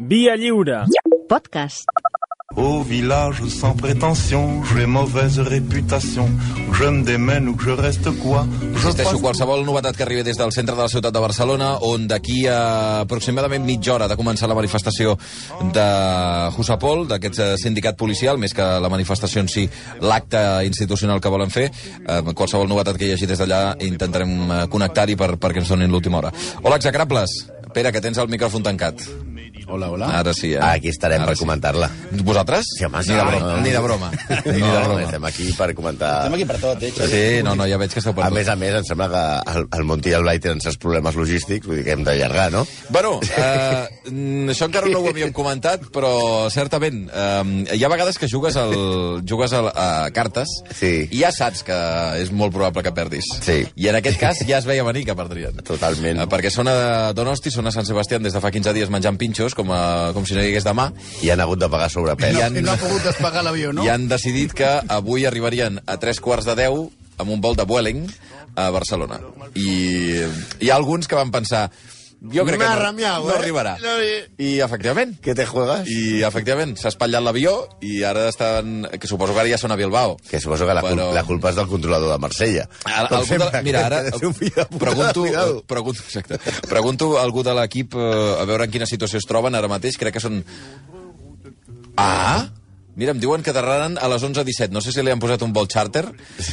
Via lliure. Podcast. Au village sans prétention, j'ai mauvaise réputation. Je me démène ou que je reste quoi Je Insisteixo, qualsevol novetat que arribi des del centre de la ciutat de Barcelona, on d'aquí a aproximadament mitja hora de començar la manifestació de Jusapol, d'aquest eh, sindicat policial, més que la manifestació en si, l'acte institucional que volen fer, eh, qualsevol novetat que hi hagi des d'allà intentarem eh, connectar-hi per, perquè ens donin l'última hora. Hola, execrables! Pere, que tens el micròfon tancat. Hola, hola. Ara sí, eh? Aquí estarem Ara per comentar-la. Vosaltres? Sí, home, ni de broma. no. Ni de broma. Ni de No, broma. estem aquí per comentar... Estem aquí per tot, eh? Sí, no, no, ja veig que esteu per A tot. més a més, em sembla que el, el Monti i el Blai tenen certs problemes logístics, vull dir que hem d'allargar, no? Bueno, eh, això encara no ho havíem comentat, però certament, eh, hi ha vegades que jugues, al, jugues al, a cartes Sí. i ja saps que és molt probable que perdis. Sí. I en aquest cas ja es veia venir que perdrien. Totalment. Eh, perquè són a Donosti, són a Sant Sebastià des de fa 15 dies menjant pinxos, com, a, com si no hi hagués demà, I han hagut de pagar sobrepès. I No, han- I no ha pogut despegar l'avió, no? i han decidit que avui arribarien a tres quarts de deu amb un vol de Vueling a Barcelona. I hi ha alguns que van pensar jo crec que no, ramiau, no eh? arribarà. No, i- I, efectivament, Què te juegas? i efectivament s'ha espatllat l'avió i ara estan... que suposo que ara ja són a Bilbao. Que suposo que la, cul Però- la culpa és del controlador de Marsella. Ara, Com algú de, sempre, mira, que ara pregunto, cuidado. pregunto, exacte, pregunto a algú de l'equip eh, a veure en quina situació es troben ara mateix. Crec que són... Ah! Mira, em diuen que aterraran a les 11.17. No sé si li han posat un vol charter.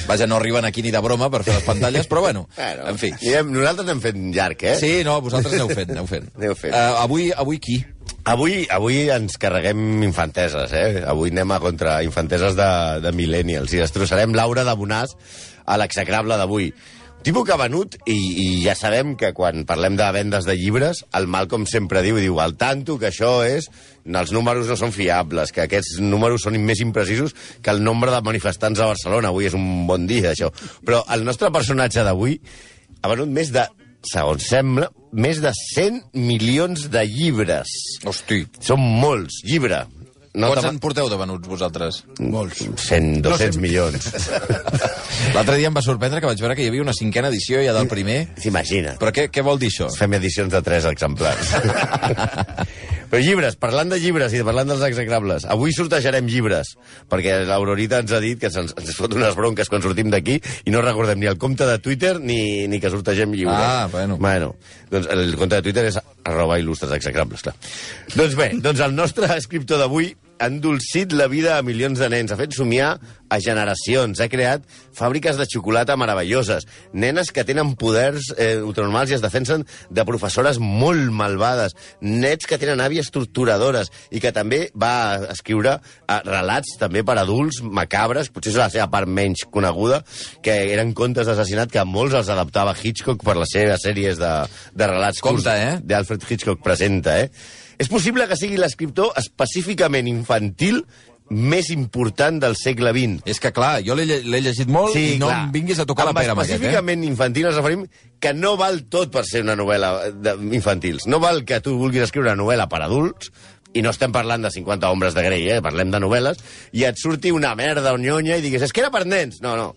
Vaja, no arriben aquí ni de broma per fer les pantalles, però bueno, Bueno, en fi. Diguem, nosaltres hem fet llarg, eh? Sí, no, vosaltres aneu fent, aneu fent. Aneu fent. Uh, avui, avui qui? Avui, avui ens carreguem infanteses, eh? Avui anem a contra infanteses de, de millennials i destrossarem Laura de Bonàs a l'execrable d'avui. Tipus que ha venut, i, i ja sabem que quan parlem de vendes de llibres, el Malcolm sempre diu, diu, al tanto que això és... Els números no són fiables, que aquests números són més imprecisos que el nombre de manifestants a Barcelona. Avui és un bon dia, això. Però el nostre personatge d'avui ha venut més de, segons sembla, més de 100 milions de llibres. Hosti. Són molts, llibre. No Quants te- en porteu de venuts vosaltres? Molts. 100, 200 milions. L'altre dia em va sorprendre que vaig veure que hi havia una cinquena edició ja del primer. S'imagina. Però què, què vol dir això? Fem edicions de 3 exemplars. Però llibres, parlant de llibres i parlant dels execrables, avui sortejarem llibres, perquè l'Aurorita ens ha dit que se'ns ens fot unes bronques quan sortim d'aquí i no recordem ni el compte de Twitter ni, ni que sortegem llibres. Ah, bueno. Bueno, doncs el compte de Twitter és arroba il·lustres execrables, clar. Doncs bé, doncs el nostre escriptor d'avui ha endolcit la vida a milions de nens, ha fet somiar a generacions, ha creat fàbriques de xocolata meravelloses, nenes que tenen poders eh, ultranormals i es defensen de professores molt malvades, nets que tenen àvies torturadores i que també va escriure eh, relats també per adults macabres, potser és la seva part menys coneguda, que eren contes d'assassinat que molts els adaptava Hitchcock per les seves sèries de, de relats Compte, curts eh? d'Alfred Hitchcock presenta, eh? És possible que sigui l'escriptor específicament infantil més important del segle XX. És que, clar, jo l'he lle- l'he llegit molt i no clar. em vinguis a tocar la Amb pera amb aquest, eh? específicament infantil ens referim que no val tot per ser una novel·la de- infantils. No val que tu vulguis escriure una novel·la per adults, i no estem parlant de 50 ombres de Grey, eh? parlem de novel·les, i et surti una merda o nyonya i digues, és que era per nens. No, no.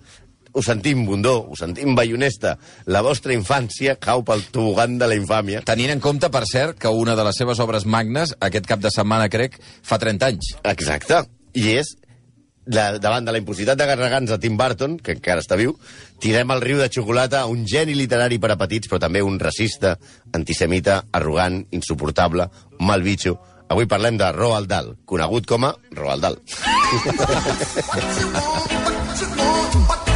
Ho sentim, Bundó, ho sentim, Bayonesta. La vostra infància cau pel tobogan de la infàmia. Tenint en compte, per cert, que una de les seves obres magnes, aquest cap de setmana, crec, fa 30 anys. Exacte. I és la, davant de la impossibilitat de carregar-nos a Tim Burton, que encara està viu, tirem al riu de xocolata un geni literari per a petits, però també un racista, antisemita, arrogant, insuportable, un mal bitxo. Avui parlem de Roald Dahl, conegut com a Roald Dahl.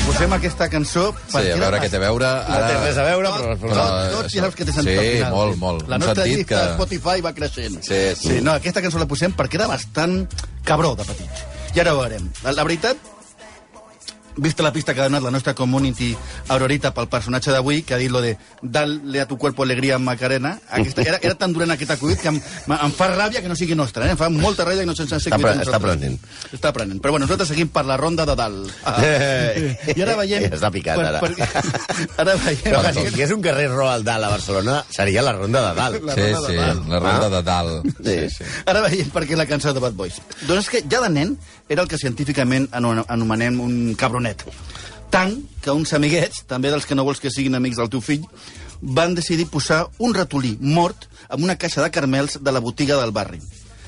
i posem aquesta cançó... Sí, a veure què té a veure. No té res a veure, però... Però- Tot, tot ja saps que té sentit Sí, al final. molt, molt. La nostra llista que- Spotify va creixent. Sí, sí. sí. No, aquesta cançó la posem perquè era bastant cabró de petit. I ara ho veurem. La, la veritat, vista la pista que ha donat la nostra community Aurorita pel personatge d'avui, que ha dit lo de dale a tu cuerpo alegría Macarena, aquesta, era, era tan durant aquest acudit que em, em fa ràbia que no sigui nostra, eh? em fa molta ràbia que no se'ns Està pre- està aprenent. Està aprenent. Però bueno, nosaltres seguim per la ronda de dalt. Ah. Eh. I ara veiem... Està picat, ara. ara veiem... Però que si hi hagués un carrer Roald Dahl a Barcelona, seria la Ronda de Dalt. La Sí, ronda de sí, dalt. la ronda Ah. de dalt. Sí. Sí, sí. Ara veiem per què la cançó de Bad Boys. Doncs és que ja de nen era el que científicament ano- anomenem un cabronet. Tant que uns amiguets, també dels que no vols que siguin amics del teu fill, van decidir posar un ratolí mort en una caixa de carmels de la botiga del barri.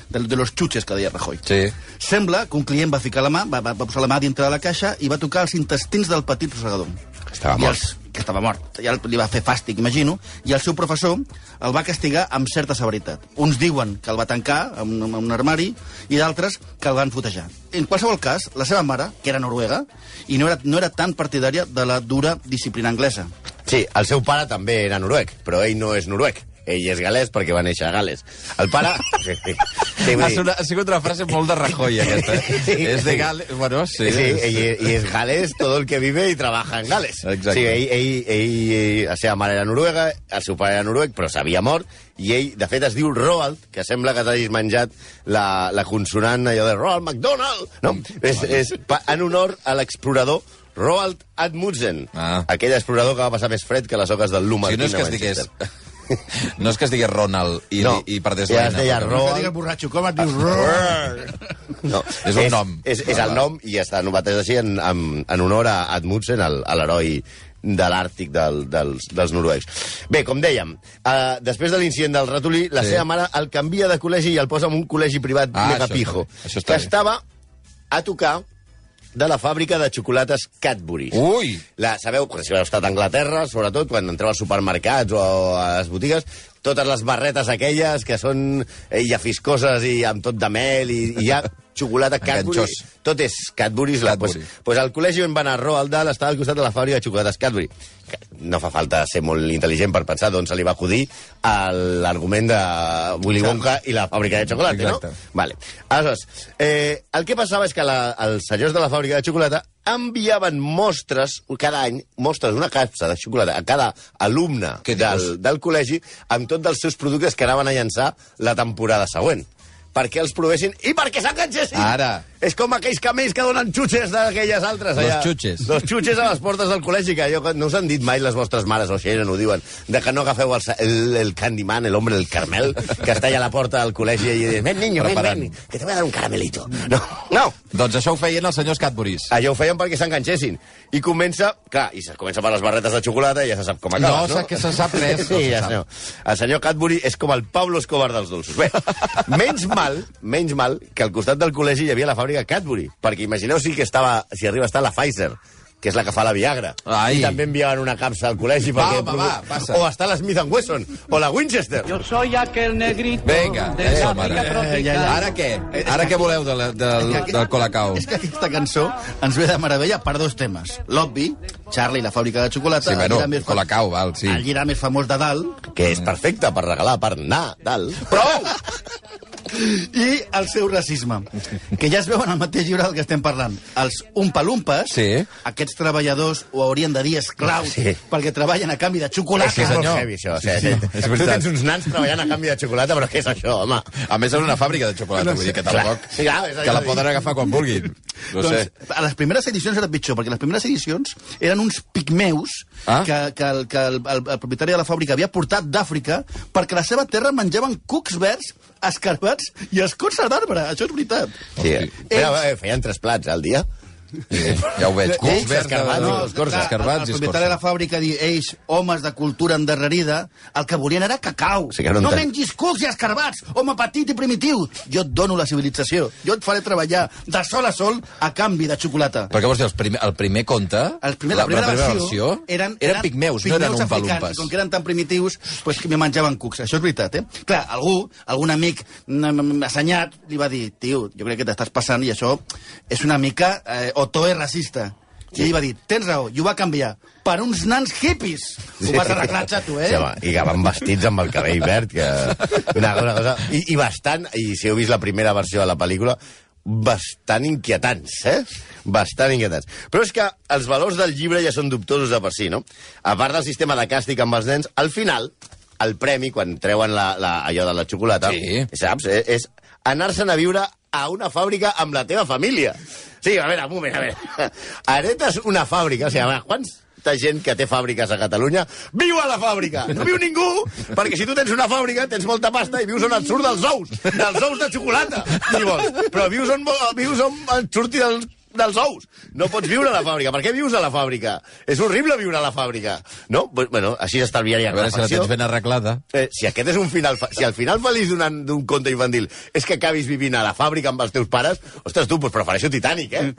De, de los chuches, que deia Rajoy. Sí. Sembla que un client va ficar la mà, va, va, va posar la mà dintre de la caixa i va tocar els intestins del petit rosegador. Estava I mort. Els, estava mort. Ja li va fer fàstic, imagino, i el seu professor el va castigar amb certa severitat. Uns diuen que el va tancar en, en un armari i d'altres que el van fotejar. En qualsevol cas, la seva mare, que era noruega, i no era, no era tan partidària de la dura disciplina anglesa. Sí, el seu pare també era noruec, però ell no és noruec. Ell és galès perquè va néixer a Gales. El pare... Sí, sí. Sí, Ha, sonat, ha sigut una frase molt de Rajoy, aquesta. Eh? Sí, és de. Gales... Bueno, sí. Sí, ell, ell és galès, todo el que vive i trabaja en Gales. Exacte. Sí, ell, ell, ell, la seva mare era noruega, el seu pare era noruec, però s'havia mort, i ell, de fet, es diu Roald, que sembla que t'hagis menjat la, la consonant allò de Roald McDonald, no? És, és pa, en honor a l'explorador Roald Amundsen, Ah. aquell explorador que va passar més fred que les oques del Luma. Si no és que es digués... No és que es digués Ronald i, No, i perdés ja deia nena, Ro- Que digues borratxo, com et dius? No, És un nom. És, és el nom i està novetat així en, en, en honor a Admundsen, el- a l'heroi de l'Àrtic del, dels, dels noruecs. Bé, com dèiem, uh, després de l'incident del ratolí, la Sí. seva mare el canvia de col·legi i el posa en un col·legi privat Ah, mega això això que bé. estava a tocar de la fàbrica de xocolates Cadbury. Ui! La, sabeu, si heu estat a Anglaterra, sobretot quan entreu als supermercats o a les botigues, totes les barretes aquelles que són eh, llafiscoses i amb tot de mel i, i hi ha xocolata Cadbury. Enganxós. Tot és Cadbury. La, pues, pues el col·legi on va anar Roald Dahl estava al costat de la fàbrica de xocolates Cadbury. No fa falta ser molt intel·ligent per pensar d'on se li va acudir l'argument de Willy Wonka i la fàbrica de xocolata, Exacte. no? Vale. Aleshores, eh, el que passava és que la, els senyors de la fàbrica de xocolata enviaven mostres cada any, mostres d'una capsa de xocolata a cada alumne del, del col·legi amb tots els seus productes que anaven a llançar la temporada següent perquè els provessin i perquè s'enganxessin. Ara. És com aquells camells que donen xutxes d'aquelles altres. Los allà. xutxes. Los xutxes a les portes del col·legi, que que no us han dit mai les vostres mares, o Xeren ho diuen, de que no agafeu el, el, el Candyman, el hombre del Carmel, que està allà a la porta del col·legi i diu, ven, niño, ven, ven, que te voy a dar un caramelito. No, no, Doncs això ho feien els senyors Cadburys. allò ho feien perquè s'enganxessin. I comença, clar, i se comença per les barretes de xocolata i ja se sap com acaba, No, no? que se sap res, no Sí, se ja sap. senyor. El senyor Cadbury és com el Pablo Escobar dels dolços. Bé, menys mal, menys mal que al costat del col·legi hi havia la fàbrica Cadbury, perquè imagineu si que estava, si arriba a estar la Pfizer, que és la que fa la Viagra. Ai. I també enviaven una capsa al col·legi. Va, perquè home, va, passa. O està la Smith Wesson, o la Winchester. Yo soy aquel negrito Vinga, de eh, la mare. África tropical. Ara què? Ara què voleu de la, del, del Colacao? És que aquesta cançó ens ve de meravella per dos temes. L'obvi, Charlie i la fàbrica de xocolata, Sí, el bueno, més Colacao, val, sí. el llibre més famós de dalt, Que és perfecte per regalar, per anar, dalt. Prou! I el seu racisme, que ja es veu en el mateix llibre del que estem parlant. Els umpalumpes, Sí. aquests treballadors ho haurien de dir esclaus, Sí. perquè treballen a canvi de xocolata. És que és molt senyor. heavy, això. Sigui, Sí, sí, és tu tens uns nans treballant a canvi de xocolata, però què és això, home? A més, és una fàbrica de xocolata, vull dir que tampoc... Sí, clar, que la de poden agafar quan vulguin. No doncs, sé. a les primeres edicions era pitjor, perquè les primeres edicions eren uns pigmeus Ah. que, que, el, que el, el, el propietari de la fàbrica havia portat d'Àfrica perquè a la seva terra menjaven cucs verds, escarbats i escorces d'arbre. Això és veritat. Sí, però, eh, feien tres plats al dia. Sí, ja ho veig. Ells, verds, escarbats i no, els corts. clar, escarbats el, propietari de la fàbrica diu, ells, homes de cultura endarrerida, el que volien era cacau. Sí no no entenc. mengis cucs i escarbats, home petit i primitiu. Jo et dono la civilització. Jo et faré treballar de sol a sol a canvi de xocolata. Però què vols dir, el primer, el primer conte, El primer, la, la, primera primera versió, versió, eren, eren pigmeus, no eren umpalumpes. i Com que eren tan primitius, pues, que me menjaven cucs. Això és veritat, eh? Clar, algú, algun amic mm, assenyat, li va dir, tio, jo crec que t'estàs passant i això és una mica eh, otoe racista. I ell va dir, tens raó, i ho va canviar per uns nans hippies. Ho vas arreglar, xato, eh? Sí, home, I que van vestits amb el cabell verd, que... Una, una cosa... I, I bastant, i si heu vist la primera versió de la pel·lícula, bastant inquietants, eh? Bastant inquietants. Però és que els valors del llibre ja són dubtosos de per si, no? A part del sistema de càstig amb els nens, al final, el premi, quan treuen la, la, allò de la xocolata, Sí. saps? Eh, És anar-se'n a viure a una fàbrica amb la teva família. Sí, a veure, un moment, a veure. Heretes una fàbrica, o sigui, a veure, quants de gent que té fàbriques a Catalunya viu a la fàbrica. No viu ningú, perquè si tu tens una fàbrica, tens molta pasta i vius on et surt dels ous, dels ous de xocolata, si vols. Però vius on, vius on et surti del dels ous. No pots viure a la fàbrica. Per què vius a la fàbrica? És horrible viure a la fàbrica. No? Bu- Bueno, així s'estalviaria A veure si la tens ben arreglada. Eh, si aquest és un final... fa- Si el final feliç d'un conte infantil és que acabis vivint a la fàbrica amb els teus pares, ostres, tu, doncs prefereixo Titanic, eh?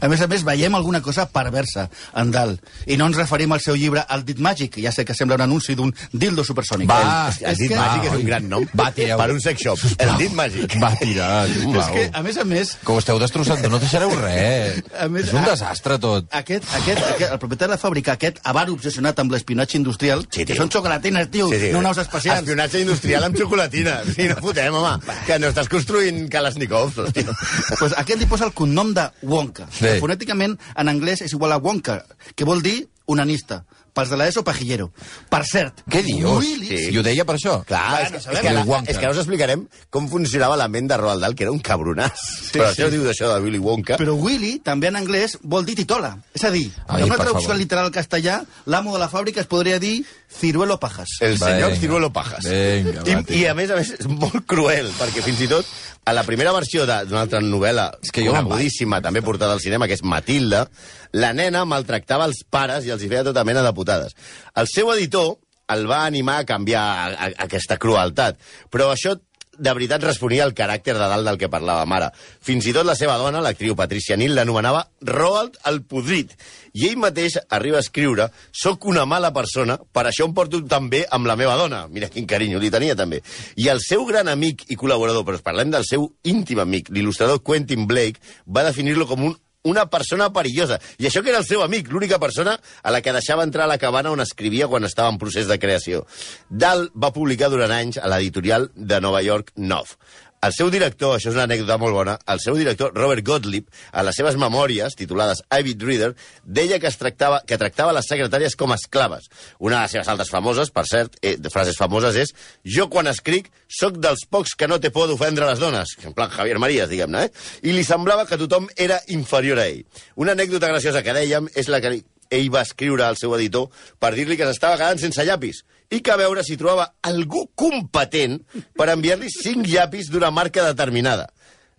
A més a més, veiem alguna cosa perversa en dalt. I no ens referim al seu llibre El dit màgic, ja sé que sembla un anunci d'un dildo supersònic. Va, el, el dit que- màgic és un gran nom Va, tireu. per un sex shop. El dit màgic. Va tirar, És que, a més a més, Que ho esteu destrossant, no deixareu res. Més, és un a- desastre tot. aquest, aquest, aquest, el propietari de la fàbrica, aquest avar obsessionat amb l'espionatge industrial, Sí, que tio. són xocolatines, tio, no naus espacials. Espionatge industrial amb xocolatina. Sí, no fotem, home. Que no estàs construint Kalashnikovs, hòstia. pues aquest li posa el cognom de Wonka. Sí. Fonèticament, en anglès, és igual a Wonka, que vol dir onanista. Pels de l'ESO, pajillero. Per cert... Què dius? Sí. I ho deia per això? Clar, és, que és, sabem que, Wonka. és que ara us explicarem com funcionava la ment de Roald Dahl, que era un cabronàs. Sí, Però això diu d'això de Willy Wonka. Però Willy, també en anglès, vol dir titola. És a dir, Ai, en una traducció favor. literal al castellà, l'amo de la fàbrica es podria dir Ciruelo Pajas. El senyor Vinga. Ciruelo Pajas. Vinga, va, I. I, a més a més, és molt cruel, perquè fins i tot a la primera versió d'una altra novel·la És que jo me'n conegudíssima, també portada al cinema, que és Matilda, la nena maltractava els pares i els hi feia tota mena de putades. El seu editor el va animar a canviar a, a, a aquesta crueltat, però això de veritat responia al caràcter de dalt del que parlava mare. Fins i tot la seva dona, l'actriu Patricia Nil, l'anomenava Roald el Podrit. I ell mateix arriba a escriure «Soc una mala persona, per això em porto tan bé amb la meva dona». Mira quin carinyo li tenia, també. I el seu gran amic i col·laborador, però parlem del seu íntim amic, l'il·lustrador Quentin Blake, va definir-lo com un una persona perillosa. I això que era el seu amic, l'única persona a la que deixava entrar a la cabana on escrivia quan estava en procés de creació. Dahl va publicar durant anys a l'editorial de Nova York Nov. El seu director, això és una anècdota molt bona, el seu director, Robert Gottlieb, a les seves memòries, titulades Avid Reader, deia que es tractava, que tractava les secretàries com esclaves. Una de les seves altres famoses, per cert, eh, de frases famoses, és «Jo quan escric sóc dels pocs que no té por d'ofendre les dones», en plan Javier Marías, diguem-ne, eh? I li semblava que tothom era inferior a ell. Una anècdota graciosa que dèiem és la que ell va escriure al seu editor per dir-li que s'estava quedant sense llapis i que a veure si trobava algú competent per enviar-li cinc llapis d'una marca determinada.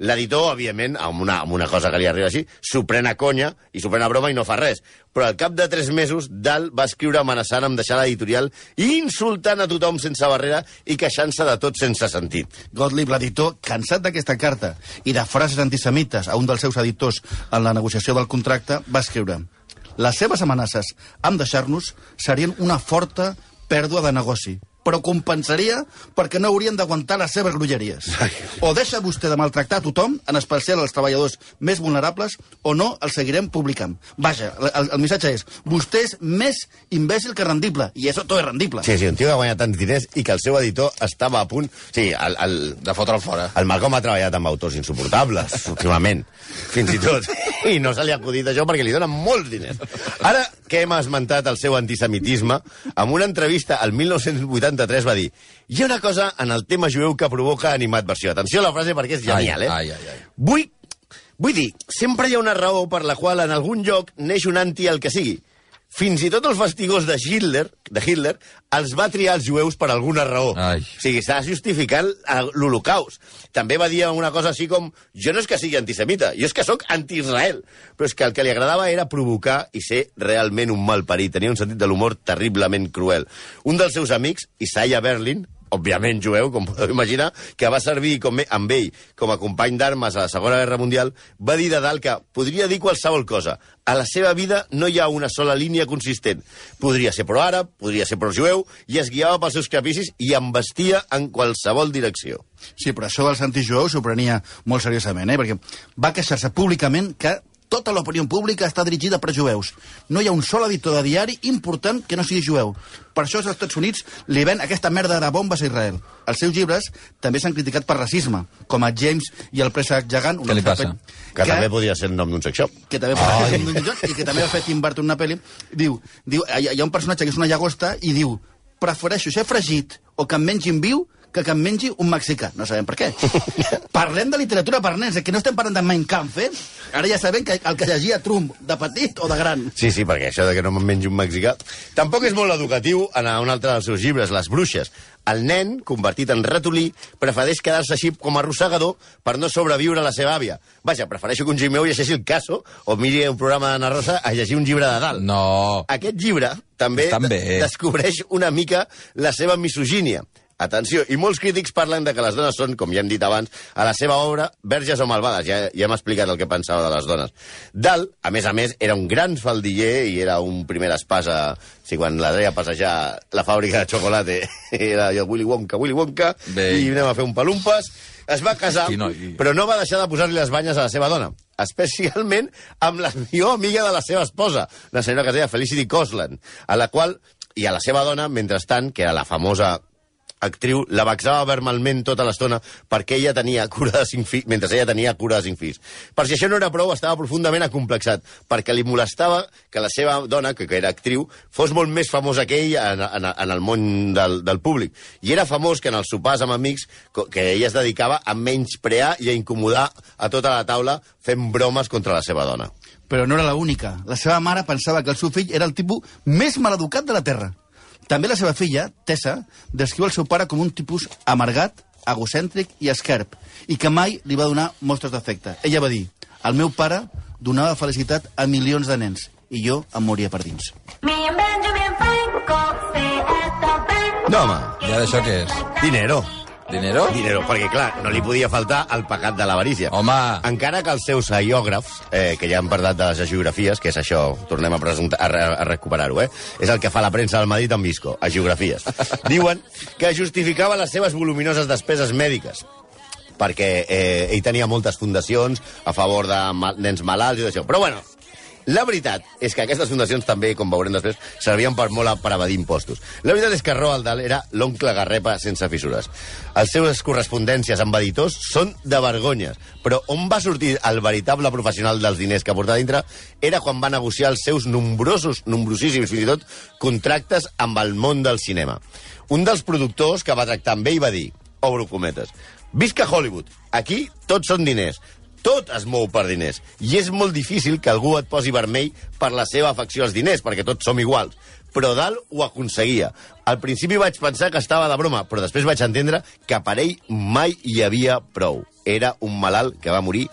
L'editor, òbviament, amb una, amb una cosa que li arriba així, s'ho pren a conya i s'ho pren a broma i no fa res. Però al cap de tres mesos, Dal va escriure amenaçant amb deixar l'editorial i insultant a tothom sense barrera i queixant-se de tot sense sentit. Gottlieb, l'editor, cansat d'aquesta carta i de frases antisemites a un dels seus editors en la negociació del contracte, va escriure les seves amenaces amb deixar-nos serien una forta pèrdua de negoci però compensaria perquè no haurien d'aguantar les seves grulleries. O deixa vostè de maltractar a tothom, en especial els treballadors més vulnerables, o no el seguirem publicant. Vaja, el, el missatge és, vostè és més imbècil que rendible, i això tot és rendible. Sí, sí, un tio que guanya tants diners i que el seu editor estava a punt... Sí, el, el, De fotre'l fora. El Malcolm ha treballat amb autors insuportables, últimament, fins i tot. I no se li ha acudit això perquè li donen molts diners. Ara que hem esmentat el seu antisemitisme, amb una entrevista al 1983 va dir hi ha una cosa en el tema jueu que provoca animadversió. Atenció a la frase perquè és genial, Ai, eh? ai, ai, ai. Vull, vull dir, sempre hi ha una raó per la qual en algun lloc neix un anti al que sigui. Fins i tot el fastigós de Hitler, de Hitler els va triar els jueus per alguna raó. Ai. O sigui, està justificant eh, l'Holocaust. També va dir una cosa així com jo no és que sigui antisemita, jo és que sóc anti-Israel. Però és que el que li agradava era provocar i ser realment un malparit. Tenia un sentit de l'humor terriblement cruel. Un dels seus amics, Isaiah Berlin, òbviament jueu, com podeu imaginar, que va servir com, amb ell com a company d'armes a la Segona Guerra Mundial, va dir de dalt que podria dir qualsevol cosa. A la seva vida no hi ha una sola línia consistent. Podria ser pro-àrab, podria ser pro-jueu, i es guiava pels seus capricis i embestia en qualsevol direcció. Sí, però això dels antijueus s'ho prenia molt seriosament, eh? perquè va queixar-se públicament que tota l'opinió pública està dirigida per jueus. No hi ha un sol editor de diari important que no sigui jueu. Per això els Estats Units li ven aquesta merda de bombes a Israel. Els seus llibres també s'han criticat per racisme, com a James i el préssec gegant. Què li passa? Que, que també podria ser el nom d'un sex shop. que també oh. i que també ha fet Tim Burton una pel·li, diu, diu hi ha un personatge que és una llagosta i diu, prefereixo ser fregit o que em mengin viu que que em mengi un mexicà. No sabem per què. Parlem de literatura per nens, eh, que no estem parlant de Mein Kampf, eh? Ara ja sabem que el que llegia Trump, de petit o de gran. Sí, sí, perquè això de que no me'n mengi un mexicà... Tampoc és molt educatiu en un altre dels seus llibres, Les bruixes. El nen, convertit en ratolí, prefereix quedar-se així com a arrossegador per no sobreviure a la seva àvia. Vaja, prefereixo que un gimeu llegeixi el caso o miri un programa d'Anna Rosa a llegir un llibre de dalt. No. Aquest llibre també, Estan bé. de- descobreix una mica la seva misogínia. Atenció, i molts crítics parlen de que les dones són, com ja hem dit abans, a la seva obra, verges o malvades. Ja, ja hem explicat el que pensava de les dones. Dalt, a més a més, era un gran faldiller i era un primer espasa... Si quan la deia passejar la fàbrica de xocolata era jo Willy Wonka, Willy Wonka, Bé. i anem a fer un palumpes. Es va casar, Hosti, noi. però no va deixar de posar-li les banyes a la seva dona especialment amb la millor amiga de la seva esposa, la senyora que es deia Felicity Cosland, a la qual, i a la seva dona, mentrestant, que era la famosa actriu, la vexava verbalment tota l'estona perquè ella tenia cura de cinc fills, mentre ella tenia cura de cinc fills. Per si això no era prou, estava profundament acomplexat, perquè li molestava que la seva dona, que, que era actriu, fos molt més famosa que ell en, en, en el món del, del públic. I era famós que en els sopars amb amics, que ella es dedicava a menysprear i a incomodar a tota la taula fent bromes contra la seva dona. Però no era l'única. La seva mare pensava que el seu fill era el tipus més maleducat de la Terra. També la seva filla, Tessa, descriu el seu pare com un tipus amargat, egocèntric i esquerp, i que mai li va donar mostres d'afecte. Ella va dir, el meu pare donava felicitat a milions de nens, i jo em moria per dins. No, home, I ara això què és? dinero. Dinero? Dinero, perquè, clar, no li podia faltar el pecat de l'avarícia. Home. Encara que els seus aiògrafs, eh, que ja han parlat de les geografies, que és això, tornem a, a, a recuperar-ho, eh? és el que fa la premsa del Madrid amb Visco, a geografies. Diuen que justificava les seves voluminoses despeses mèdiques perquè eh, ell tenia moltes fundacions a favor de ma nens malalts i d'això. Però bueno, la veritat és que aquestes fundacions també, com veurem després, servien per molt per evadir impostos. La veritat és que Roald Dahl era l'oncle Garrepa sense fissures. Les seves correspondències amb editors són de vergonyes, però on va sortir el veritable professional dels diners que portava dintre era quan va negociar els seus nombrosos, nombrosíssims, fins i tot, contractes amb el món del cinema. Un dels productors que va tractar amb ell va dir, obro cometes, visca Hollywood, aquí tots són diners, tot es mou per diners. I és molt difícil que algú et posi vermell per la seva afecció als diners, perquè tots som iguals. Però Dalt ho aconseguia. Al principi vaig pensar que estava de broma, però després vaig entendre que per ell mai hi havia prou. Era un malalt que va morir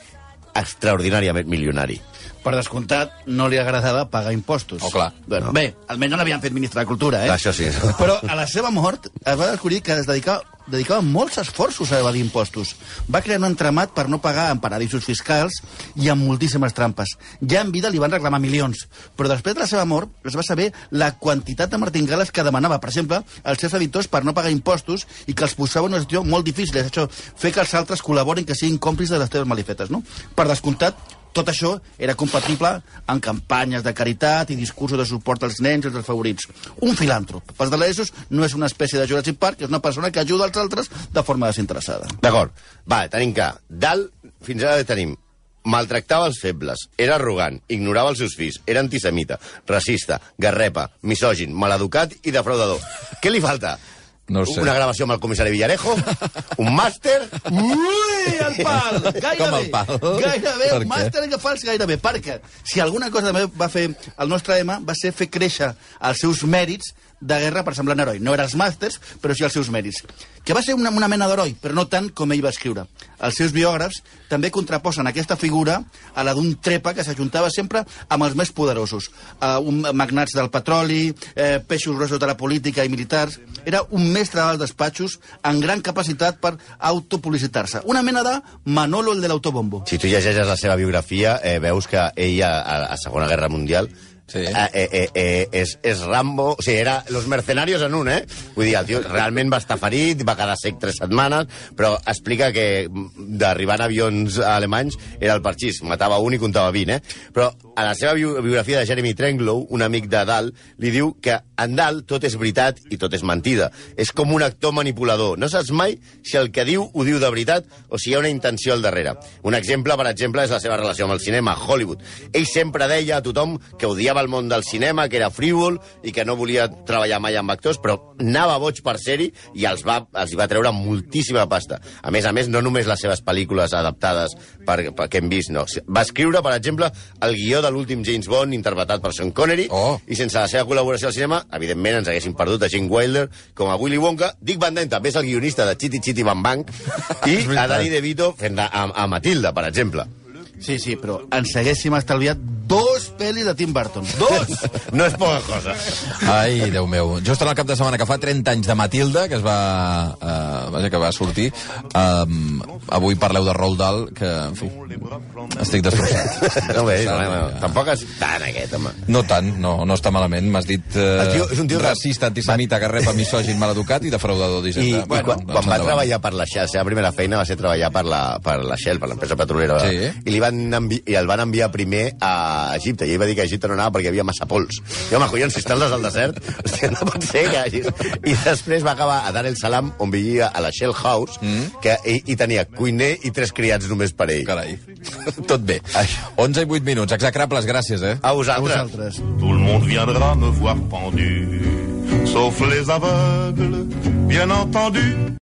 extraordinàriament milionari. Per descomptat, no li agradava pagar impostos. Oh, clar. Bueno, Bé, almenys no l'havien fet ministre de Cultura, eh? Això sí. Però a la seva mort es va descobrir que es dedicava, dedicava molts esforços a evadir impostos. Va crear un entramat per no pagar en paradisos fiscals i amb moltíssimes trampes. Ja en vida li van reclamar milions, però després de la seva mort es va saber la quantitat de martingales que demanava, per exemple, als seus editors per no pagar impostos i que els posava en una situació molt difícil. És això, fer que els altres col·laborin, que siguin còmplices de les teves malifetes, no? Per descomptat, tot això era compatible amb campanyes de caritat i discursos de suport als nens i als favorits. Un filàntrop. Pels delesos no és una espècie de Jurassic Park, és una persona que ajuda els altres de forma desinteressada. D'acord. Va, tenim que Dalt, fins ara tenim maltractava els febles, era arrogant, ignorava els seus fills, era antisemita, racista, garrepa, misògin, maleducat i defraudador. Què li falta? No sé. Una gravació amb el comissari Villarejo? Un màster? Ui, el pal! Gairebé, Com el pal? Gairebé, el què? màster que fals gairebé. Perquè si alguna cosa també va fer el nostre Emma va ser fer créixer els seus mèrits de guerra per semblar un heroi. No eren els màsters, però sí els seus mèrits. Que va ser una, una mena d'heroi, però no tant com ell va escriure. Els seus biògrafs també contraposen aquesta figura a la d'un trepa que s'ajuntava sempre amb els més poderosos. Uh, un, magnats del petroli, eh, peixos grossos de la política i militars... Era un mestre dels despatxos amb gran capacitat per autopublicitar-se. Una mena de Manolo el de l'autobombo. Si tu llegeixes la seva biografia, eh, veus que ell a, a, a Segona Guerra Mundial Sí. eh, eh, eh, eh, és, és Rambo... O sigui, era los mercenarios en un, eh? Vull dir, el tio realment va estar ferit, va quedar sec tres setmanes, però explica que d'arribar en avions alemanys era el parxís, matava un i comptava 20, eh? Però a la seva bio- biografia de Jeremy Trenglow, un amic de Dal, li diu que en Dal tot és veritat i tot és mentida. És com un actor manipulador. No saps mai si el que diu ho diu de veritat o si hi ha una intenció al darrere. Un exemple, per exemple, és la seva relació amb el cinema, Hollywood. Ell sempre deia a tothom que odiava el món del cinema, que era frívol i que no volia treballar mai amb actors, però anava boig per ser-hi i els va, els va treure moltíssima pasta. A més a més, no només les seves pel·lícules adaptades per, per que hem vist, no. Va escriure, per exemple, el guió de l'últim James Bond interpretat per Sean Connery Oh. i sense la seva col·laboració al cinema, evidentment ens haguéssim perdut a Gene Wilder com a Willy Wonka. Dick Van Dyne també és el guionista de Chitty Chitty Bang Bang i a Danny DeVito fent de, a, a Matilda, per exemple. Sí, sí, però ens haguéssim estalviat dos pel·lis de Tim Burton. Dos! No és poca cosa. Ai, Déu meu. Just en el cap de setmana que fa 30 anys de Matilda, que es va, uh, vaja, que va sortir, um, avui parleu de Roald Dahl, que, en fi, estic destrossat. No, bé, no, no, no, tampoc és tant aquest, home. No tant, no, no està malament. M'has dit El tio- és un tio- racista, antisemita, que repa misògin, maleducat i defraudador I, d'Hisenda. i quan, quan va treballar per la Shell, la seva primera feina va ser treballar per la, per la Shell, per l'empresa petrolera, Sí. i, li van envi i el van enviar primer a Egipte, i ell va dir que a Egipte no anava perquè hi havia massa pols. I home, collons, si estàs al desert, hòstia, no pot ser que hagi... I després va acabar a Dar el Salam, on vivia a la Shell House, mm. que ell, i tenia cuiner i tres criats només per ell. Carai, tot bé. 11 i 8 minuts. Execrables, gràcies, eh? A A vosaltres. vosaltres. Tout le monde viendra me voir pendu, sauf les aveugles, bien entendu.